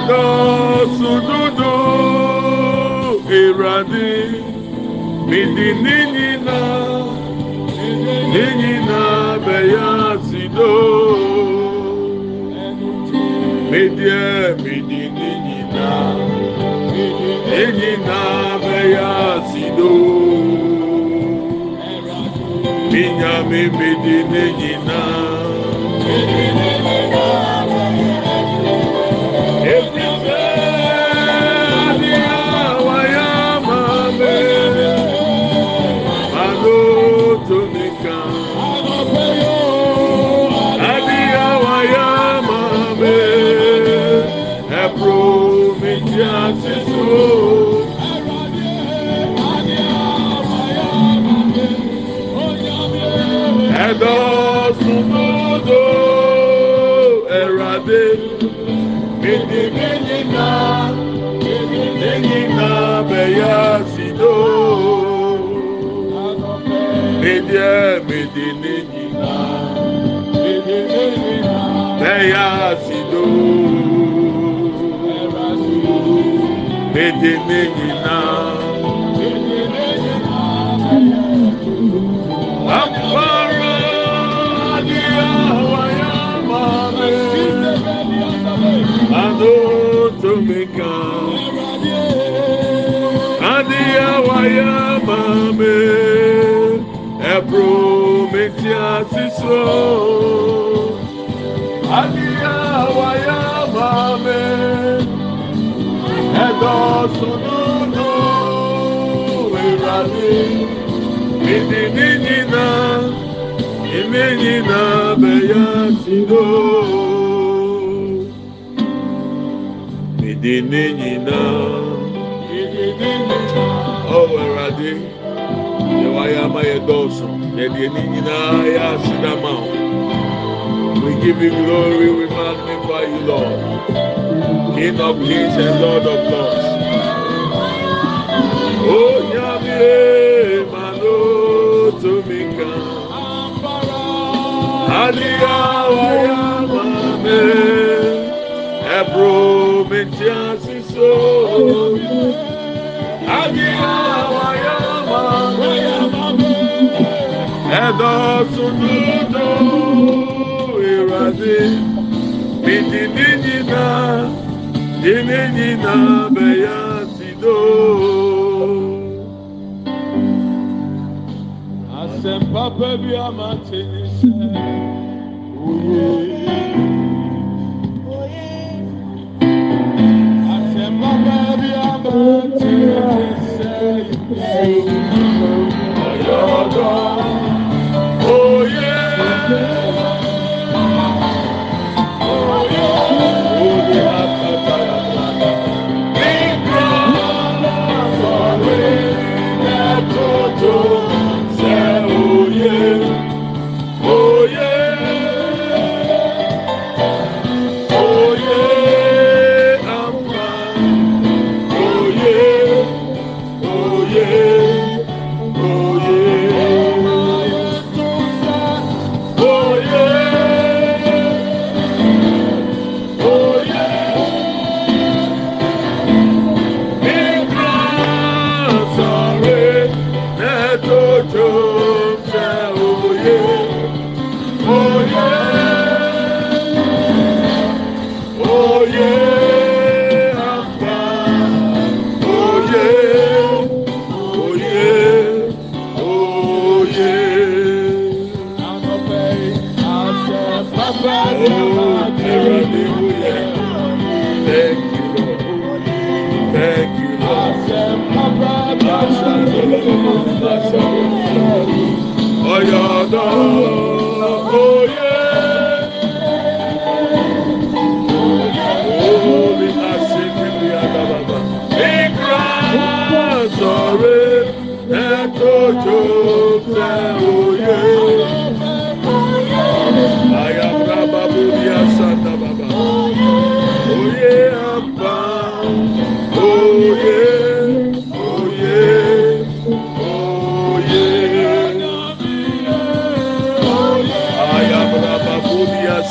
ẹ̀dọ́sùdúdú ìràdí. Mìdí níyìnà níyìnà bẹ̀yà sídó mìdí ẹ̀ mìdí níyìnà níyìnà bẹ̀yà sídó minyami mìdí níyìnà. asumodo ẹrọadé midi menyina midi menyina bẹyà sido. Midi ẹ midi menyina midi menyina bẹyà sido. Midi menyina. É pecar. Adia Wayamame é Prometia Cicero. Adia Wayamame é Dosso Nuno Iradi. Menina, menina, bela. Sídó. Ìdí níyìnà, ọ̀wọ̀ ẹ̀rọ̀adé, ìwà ya máa yẹ dọ́ọ̀sùn, ẹ̀dí níyìnà yà sídàmà. We give you glory, we magnify you, Lord. King of kings and Lord of lords. Oh, Yahweh, Mano, Tumika. Adia, Wayamame, Ebro, chance so Agia wayama wayama Edo sunudo irade Bidi ninina Ninina beyasido Asempapa bi amatini se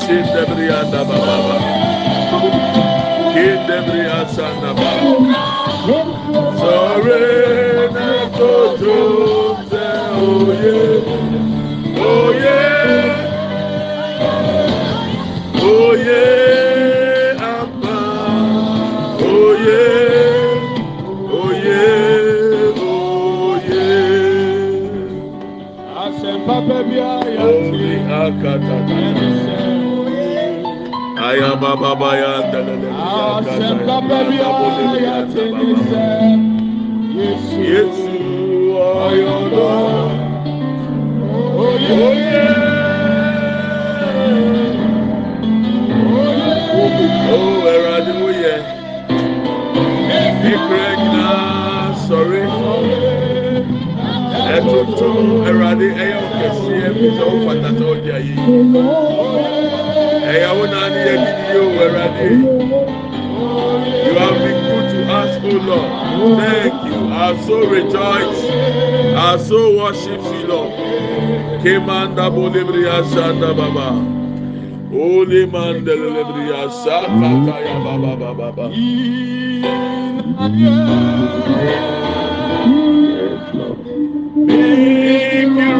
Kindebri anda baba. Kindebri asanda baba. Sorry na kojo te oye. Oye. Oye apa. Oye. Oye. Oye. Asempa bebia ya. Oye akata. Aya baba baya delele ya kata ya bole ya tinise Yesu ayodo oye oye Oh ẹ̀rọ adiwo yẹ ìkúrẹ́ gíga sọ̀rí ẹ̀tuntun ẹ̀rọ adi ẹ̀yẹ òkè sí ẹ̀mí tó pàtàkì ọjà yìí. You have been good to us, O Lord. Thank you. Our soul rejoice. Our soul worships you, Lord. Kemanda bolebriya shanda baba. Holy man delebriya sakata ya baba baba baba. Mikira, Yinaya,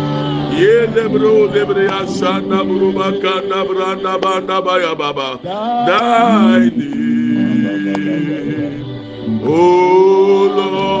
Yele bro lebre ya shana bro baka na bra na ba na ba ya baba. Dai ni. Oh Lord.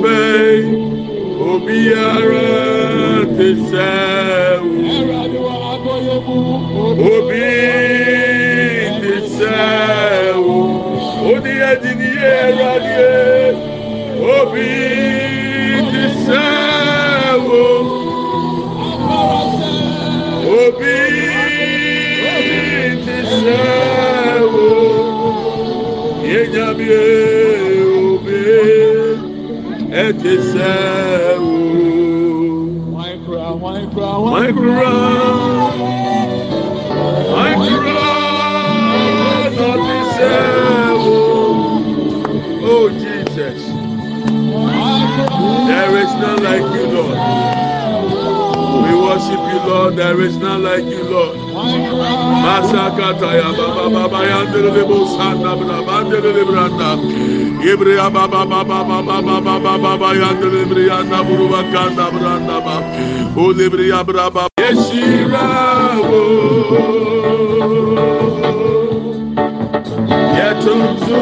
obey obiara te sɛ wo obi te sɛ wo wode adi ni yɛ awurade obi te sɛ wo obi te sɛ wo yɛ nyamie. te sɛ o. Wɔn kura wɔn kura wɔn kura wɔn kura nɔ te sɛ o. O Jesus, there is none like you, Lord. We worship you, Lord. There is none like you, Lord. Masakata ya baba baba ya ndele bosanda bra bandele branda. Yebre ya baba baba baba baba baba ya ndele brianda buruba kanda branda ba. O lebre ya braba. Yeshirawo. Yetumzu.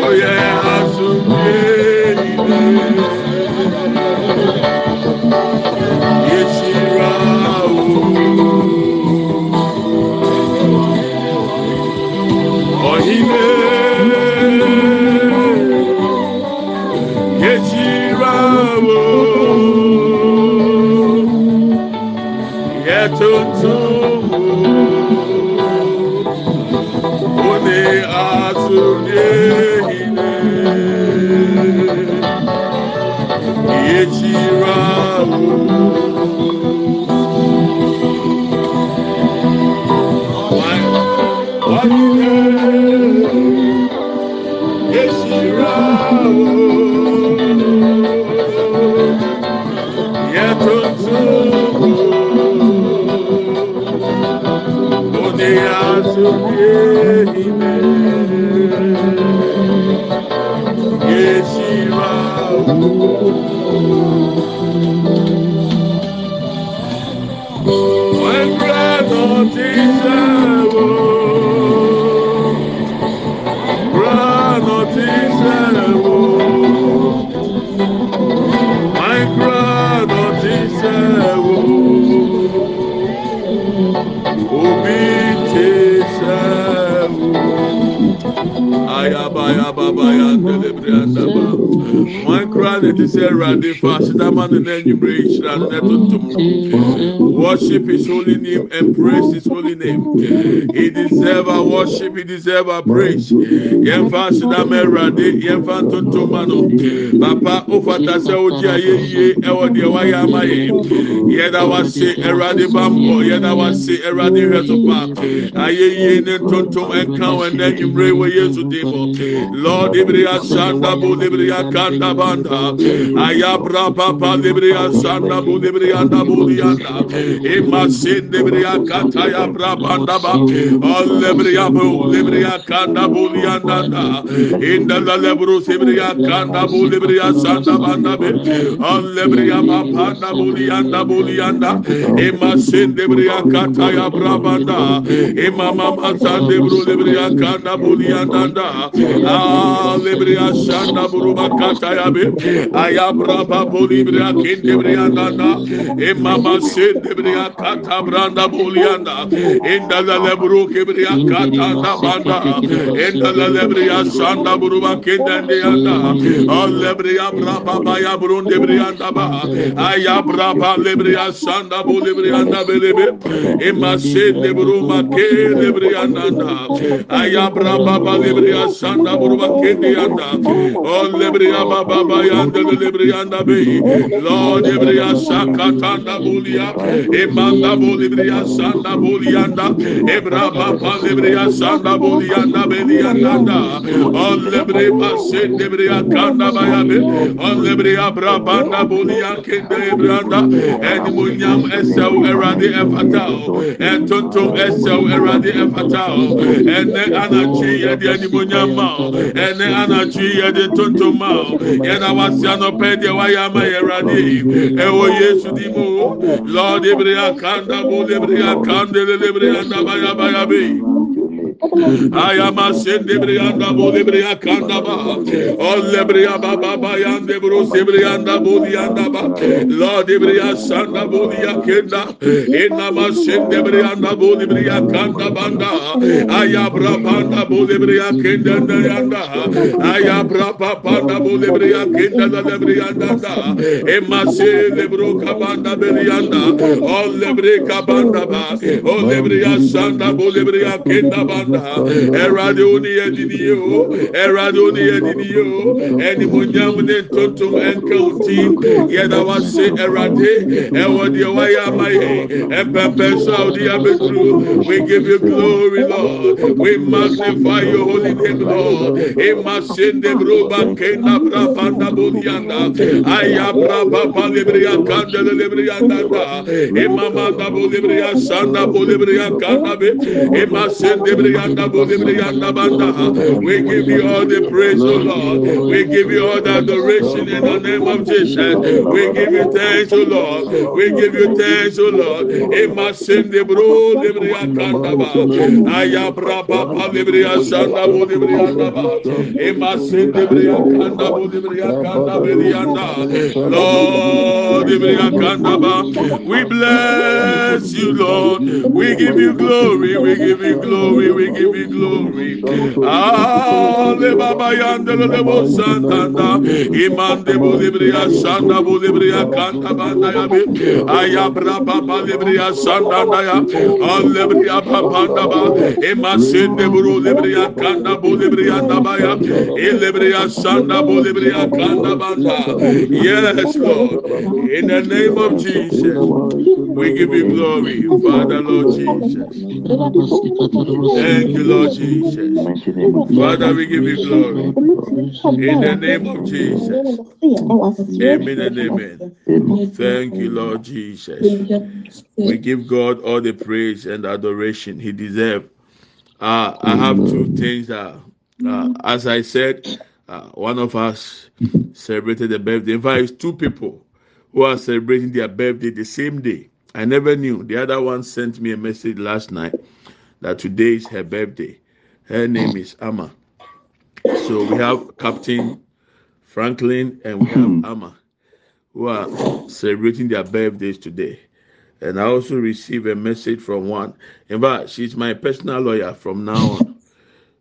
Oh yeah, Azumye. No na enyimire ehyira no na tuntum worship his holy name and praise his holy name. He deserves our worship he deserves our praise. Yɛn fa asedama awurade yɛn fa tuntum ma no papa ofata sɛ o di ayé yie ɛwɔ deɛ wayɛ ama yɛ yɛda wase awurade bambɔ yɛda wase awurade hwɛ so pa. Ayé yie ne tuntum ɛnka wɔn na enyimire wɔ yesu dim lord ibiri asanda bo ibiri akanda banda. Ayabra papa libria sanda bu libria da bu imasinde briya kataya brabanda baki alle briya bu libriya kanda bu yandanda inda la lebru sibriya kanda bu libriya sanda banda be alle briya mapanda bu yanda bu yanda imasinde briya kataya brabanda imama masande bru libriya kanda bu yandanda alle briya sanda bru bakataya be ayabra bu libriya kinde nanda imama sinde kibria kata branda bulianda inda la lebru kibria kata da banda inda la lebria sanda buruba kendende yanda al oh, lebria braba baya burun debrianda ba. Aya braba lebria sanda bulibrianda belebe imase lebruma ke lebrianda aya braba lebria sanda buruba kendiyanda al oh, lebria baba baya yanda lebrianda be. Lord, every asakatanda bulia, emanda bolibria sanda bulianda ebra papa lebria sanda bulianda belianda on lebre passe debria kanda bayabe on lebria brabanda bulia kende branda en munyam esau erade efatao en tontom esau erade efatao en anachi yedi en munyam ma en anachi yedi tontom ma yena wasiano pɛ deɛ wayɛ ama yɛ awurade ɛwɔ yesu di mu lɔɔde lebriya kanda bo lebriya kande lebriya da baya baya be. Ayama sen debriyanda bu debriyakanda ba. Ol debriyaba baba yan debru debriyanda bu diyanda ba. La debriyasanda bu diyakenda. Enama sen debriyanda bu debriyakanda banda. Ayabra banda bu debriyakenda yanda. Ayabra banda bu debriyakenda da debriyanda da. Emma se debru kabanda beriyanda. Ol debri kabanda ba. Ol debriyasanda bu debriyakenda banda. Libria kenda banda. Ẹ̀rọ̀adé òní yẹ yẹ o. Òní yẹ dìní yẹ o. Ẹni mo nyá mu ní ntontom ẹnka òtí. Yẹ́dá wá sí ẹ̀rọ̀adé. Ẹ̀wọ̀ di ẹ̀wá yẹ ama yẹ. Ẹ̀pẹ̀pẹ̀ sọ àwòdì yà abeturu. We give you glory Lord. We magnify your holy name Lord. Ima sende broba kenda bra panda bolianda. Aya bra papa libria kanda libria kanda. Ima manda bolibria sanda bolibria kanda be. Ima sende bria we give you all the praise, O Lord. We give you all the adoration in the name of Jesus. We give you thanks, O Lord. We give you thanks, O Lord. Emma sende bro libria kandaba. Aya braba pa libria sanda bo libria kandaba. Emma sende bria kanda bo libria kanda belianda. Lord libria kandaba. We bless you, Lord. We give you glory. We give you glory. We give you glory. Ale baba yanda le bo santanda. Imande bo libria sanda bo libria kanta banda ya be. Ayabra baba libria sanda da ya. Ale libria baba da ba. Emasende bo libria kanda bo libria da ba ya. Elibria sanda bo libria kanda banda. Yes, Lord. In the name of Jesus, we give you glory, Father, Lord Jesus. Thank you, Lord Jesus. Father, we give you glory. In the name of Jesus. Amen and amen. Thank you, Lord Jesus. We give God all the praise and adoration He deserves. Uh, I have two things. Uh, uh, as I said, uh, one of us celebrated the birthday. In fact, it's two people who are celebrating their birthday the same day. I never knew. The other one sent me a message last night that today is her birthday. Her name is Amma. So we have Captain Franklin and we have hmm. Amma who are celebrating their birthdays today. And I also received a message from one. In fact, she's my personal lawyer from now on.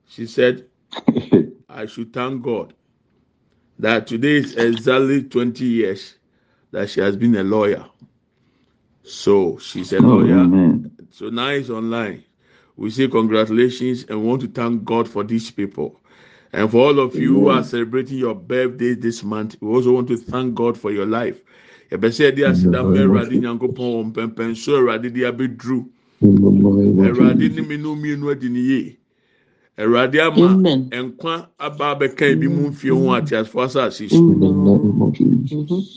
She said, I should thank God that today is exactly 20 years that she has been a lawyer. So she's a oh, lawyer. Oh, so now it's online. We say congratulations and we want to thank God for these people. And for all of you who are celebrating your birthday this month, we also want to thank God for your life. yɛbɛsɛ yɛde aseda mma awurade nyankopɔn wɔ mpɛmpɛnso awurade de abɛduru awurade ne me no mmienu adi ne yie awurade ama Amen. nkwa aba abɛka ebi mu mfie ho ateasefoɔ asase so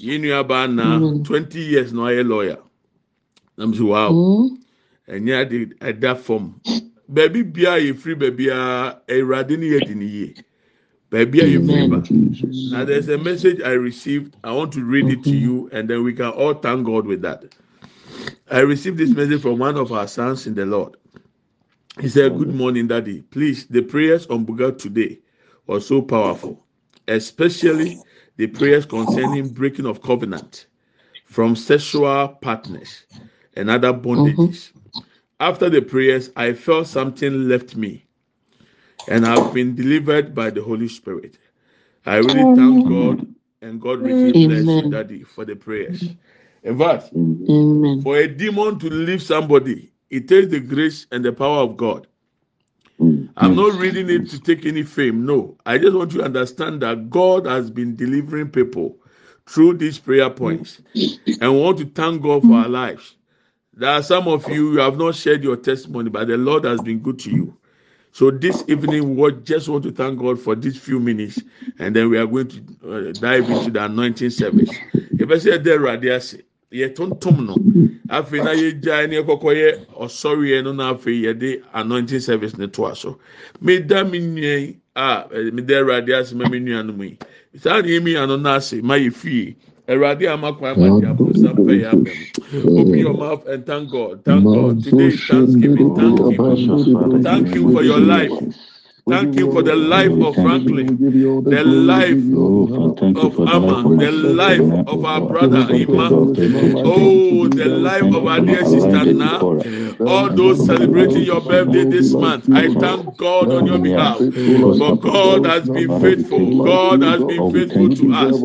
yɛn nua baa na twenty years na ɔyɛ lawyer. Nam so wow. Mhm. Ɛnyɛ ade ɛda fam baabi bia yɛfiri baabi a awurade ne yɛ di ne yie baabi a yɛfiri ba. Now there's a message I received. I want to read it to you, and then we can all thank God with that. I received this message from one of our sons in the Lord. He said, Good morning, Daddy. Please, the prayers on Buga today were so powerful, especially the prayers concerning breaking of covenant from sexual partners and other bondages. Mm-hmm. After the prayers, I felt something left me, and I've been delivered by the Holy Spirit. I really thank God and God really bless you, Daddy, for the prayers. In fact, Amen. for a demon to leave somebody, it takes the grace and the power of God. I'm mm. not reading it to take any fame. No, I just want you to understand that God has been delivering people through these prayer points, and want to thank God for our lives. There are some of you you have not shared your testimony, but the Lord has been good to you. So this evening, we just want to thank God for these few minutes, and then we are going to uh, dive into the anointing service. If I say there, radiasi, yɛ tontom no, afei na yɛ gya ne kɔkɔ yɛ ɔsɔre no na afei yɛ de anointing service ne to aso. Me nua yi a eh, me da radiasi ma me nua no mu yi. Saa na yɛ mi ano ase ma yɛ. Eradi amakwa amadi abusa pray amen. Open your mouth and thank God. Thank God. Today is Thanksgiving. Thank Him. Thank you for your life. Oh, thank you for the life of Franklin, the life of Amma, the life of our brother Ima. Oh, the life of our dear sister Na. All those celebrating your birthday this month, I thank God on your behalf. For God has been faithful. God has been faithful to us.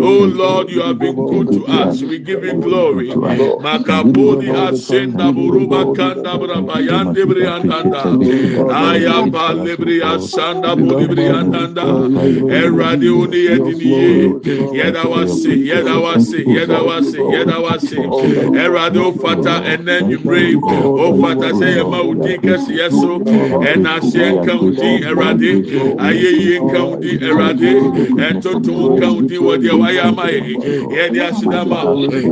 Oh Lord, you have been good to us. We give you glory. Makabudi asenda buruba kanda braba yande briandanda. Ayaba libri asanda budi briandanda. Eradi uni ediniye. Yeda wasi, yeda wasi, yeda wasi, yeda wasi. Eradi ofata enen you. Ofata say ema udi kesi yeso. Ena se enkaudi eradi. Aye enkaudi eradi. Eh, Entoto eh, enkaudi wadi waya mai. Yedi asidama.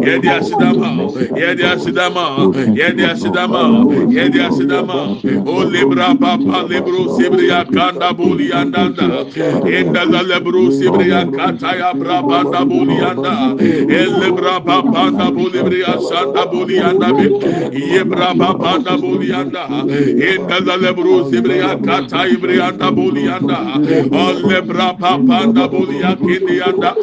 Yedi asidama. Yedi asidama. Yedi asidama. Yedi asidama. O libra papa libro sibria kanda buli andanda. Inda la libro sibria kataya brabanda buli anda. El libra papa anda buli bria sanda buli anda be. Yebra papa anda buli anda. Inda la libro sibria kataya brianda buli anda. O libra papa anda buli akindi anda.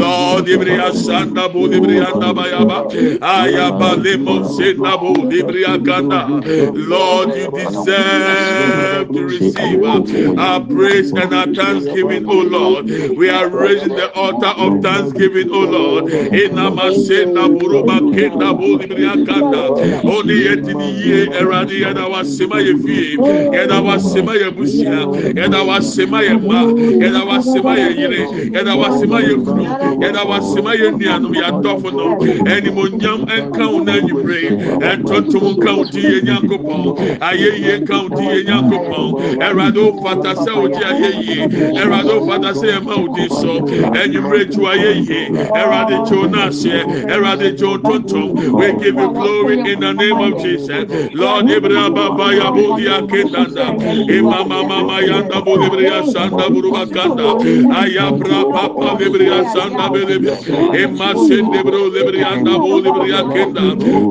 Lord ibria sanda buli bria anda bayaba. Ayaba lemo senda buli bria kanda. Lord, you deserve to receive uh, our praise and our thanksgiving, oh Lord. We are raising the altar of thanksgiving, oh Lord. Inamasenda buruba kenda buli briakanda. Oni yetini ye eradi yada wasema ye fi. Yada wasema ye bushia. Yada wasema ye ma. Yada wasema ye yire. Yada wasema ye kunu. Yada wasema ye nianu ya dofono. Eni mo nyam enka una you pray. And county ye nyankopon. Aye county ye nyankopon. Erado fata sɛ ɔgye ayɛ yie ɛwurade fata sɛ ɛma odi sɔ ɛnyimire ju ayɛ yie ɛwurade gye o n'aseɛ ɛwurade gye o tontom. We give you glory in the name of jesus. Lord ibrahim baba yabo di akendanda. Imama mama yanda bo libriya sanda buruba kanda ayabra papa libriya sanda belebe imma sende bro libriya anda bo libriya kenda.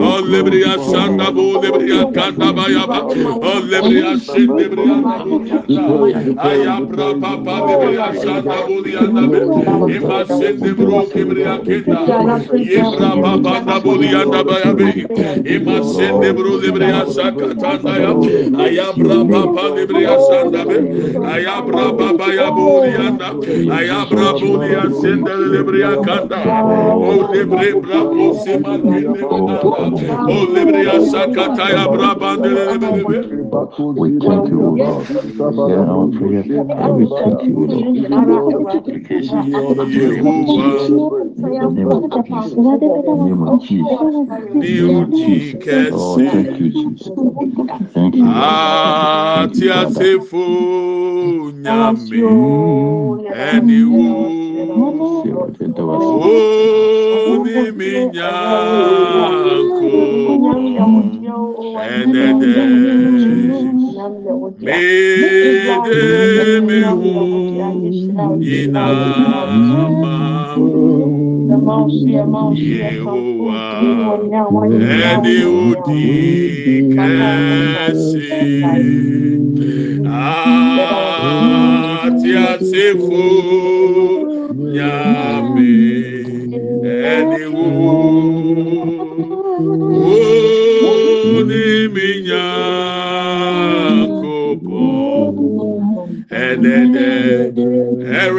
O libriya sanda bo libriya kanda bayaba o libriya sende libriya ayabra Aya bra pa pa de be ashanda boli anda be. Ema sende bro kibri akenda. Ye bra pa pa da boli anda ba ya be. Ema sende bro de bre ashaka tanda ya. Aya bra pa pa de bre ashanda be. Aya bra pa pa ya boli anda. Aya bra boli ashenda de bre akanda. O de bre bra po se man de be. O de bre ashaka taya bra pa de be. We thank you, Lord. hear our prayers. Lord, we thank you, Lord, for. In the name of Jesus. In the name of Jesus. In the name of Jesus. Oh, thank you, Jesus. Thank you. Ati asefo nyame ẹni wo o mi nyanko ẹdẹdẹ. mede me ho nyinaa ma yehowa ɛne wodi kɛse atiasefo nyame ɛne wo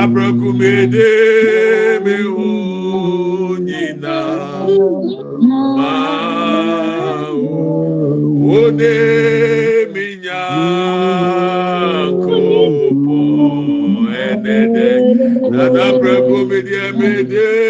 abrokumede mi hu nyina ma wode mi nya kopo enede nana abrokumede mede.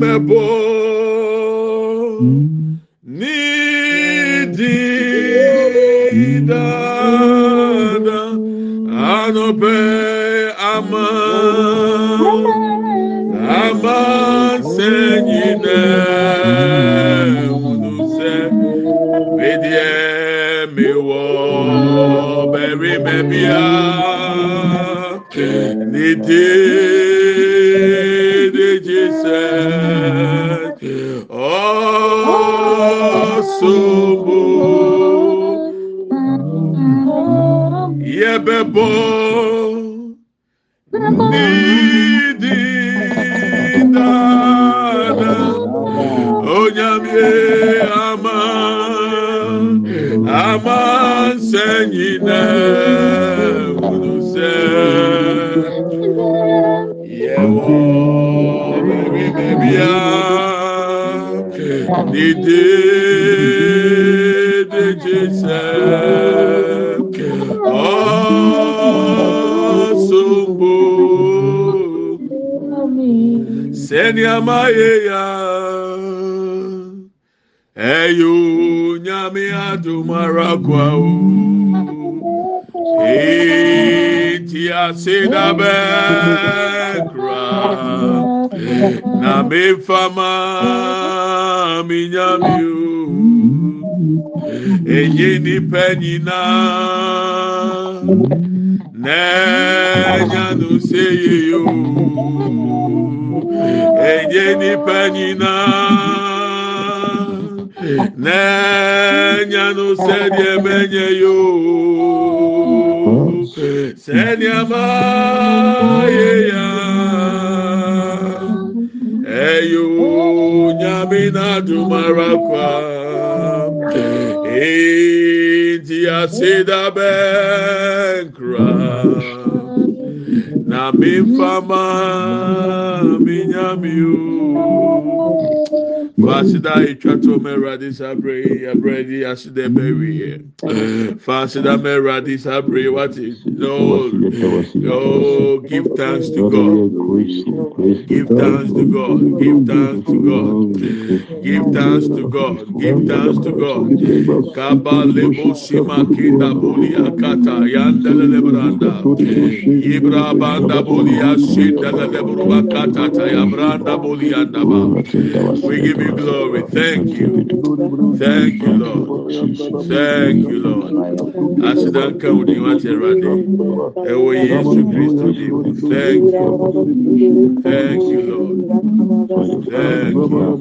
mɛbɔ. Mm. Nidi mm. dada anɔpɛ ama. Ama sɛ nyinɛ wulu sɛ bediɛ mewɔ bɛri mɛbia nidi. sobo yɛbɛbɔ nidi dada onyamie ama ama nsɛ nyinɛ wunu sɛ yɛwɔ bɛbi bɛbia nidi. seke osumbu seniamayeya eyo nyame adomaraguao eti asedabe kra na mefama minyamio ɛnye nnipa nyinaa na ɛnyano sɛ yeyio ɛnye nnipa nyinaa na ɛnyano sɛdeɛ mɛnyɛ yoo sɛneɛma yeya ɛyo nyame n'adumara kwa enti aseda bɛnkura na mefama mi nyame yo. Fasida itwato meradi sabre abredi aside bewie. Fasida meradi sabre what is no oh give thanks to God. Give thanks to God. Give thanks to God. Give thanks to God. Give thanks to God. Kaba lebo sima kinda boli akata yanda lebranda. Ibra banda boli ashinda lebru akata tayabranda boli andaba. We give you glory. Thank you. Thank you, Lord. Thank you, Lord. Asidan kan odi wa ti ẹwurade. Ẹwọ Yesu mu. Thank you. Thank you, Lord. Thank you.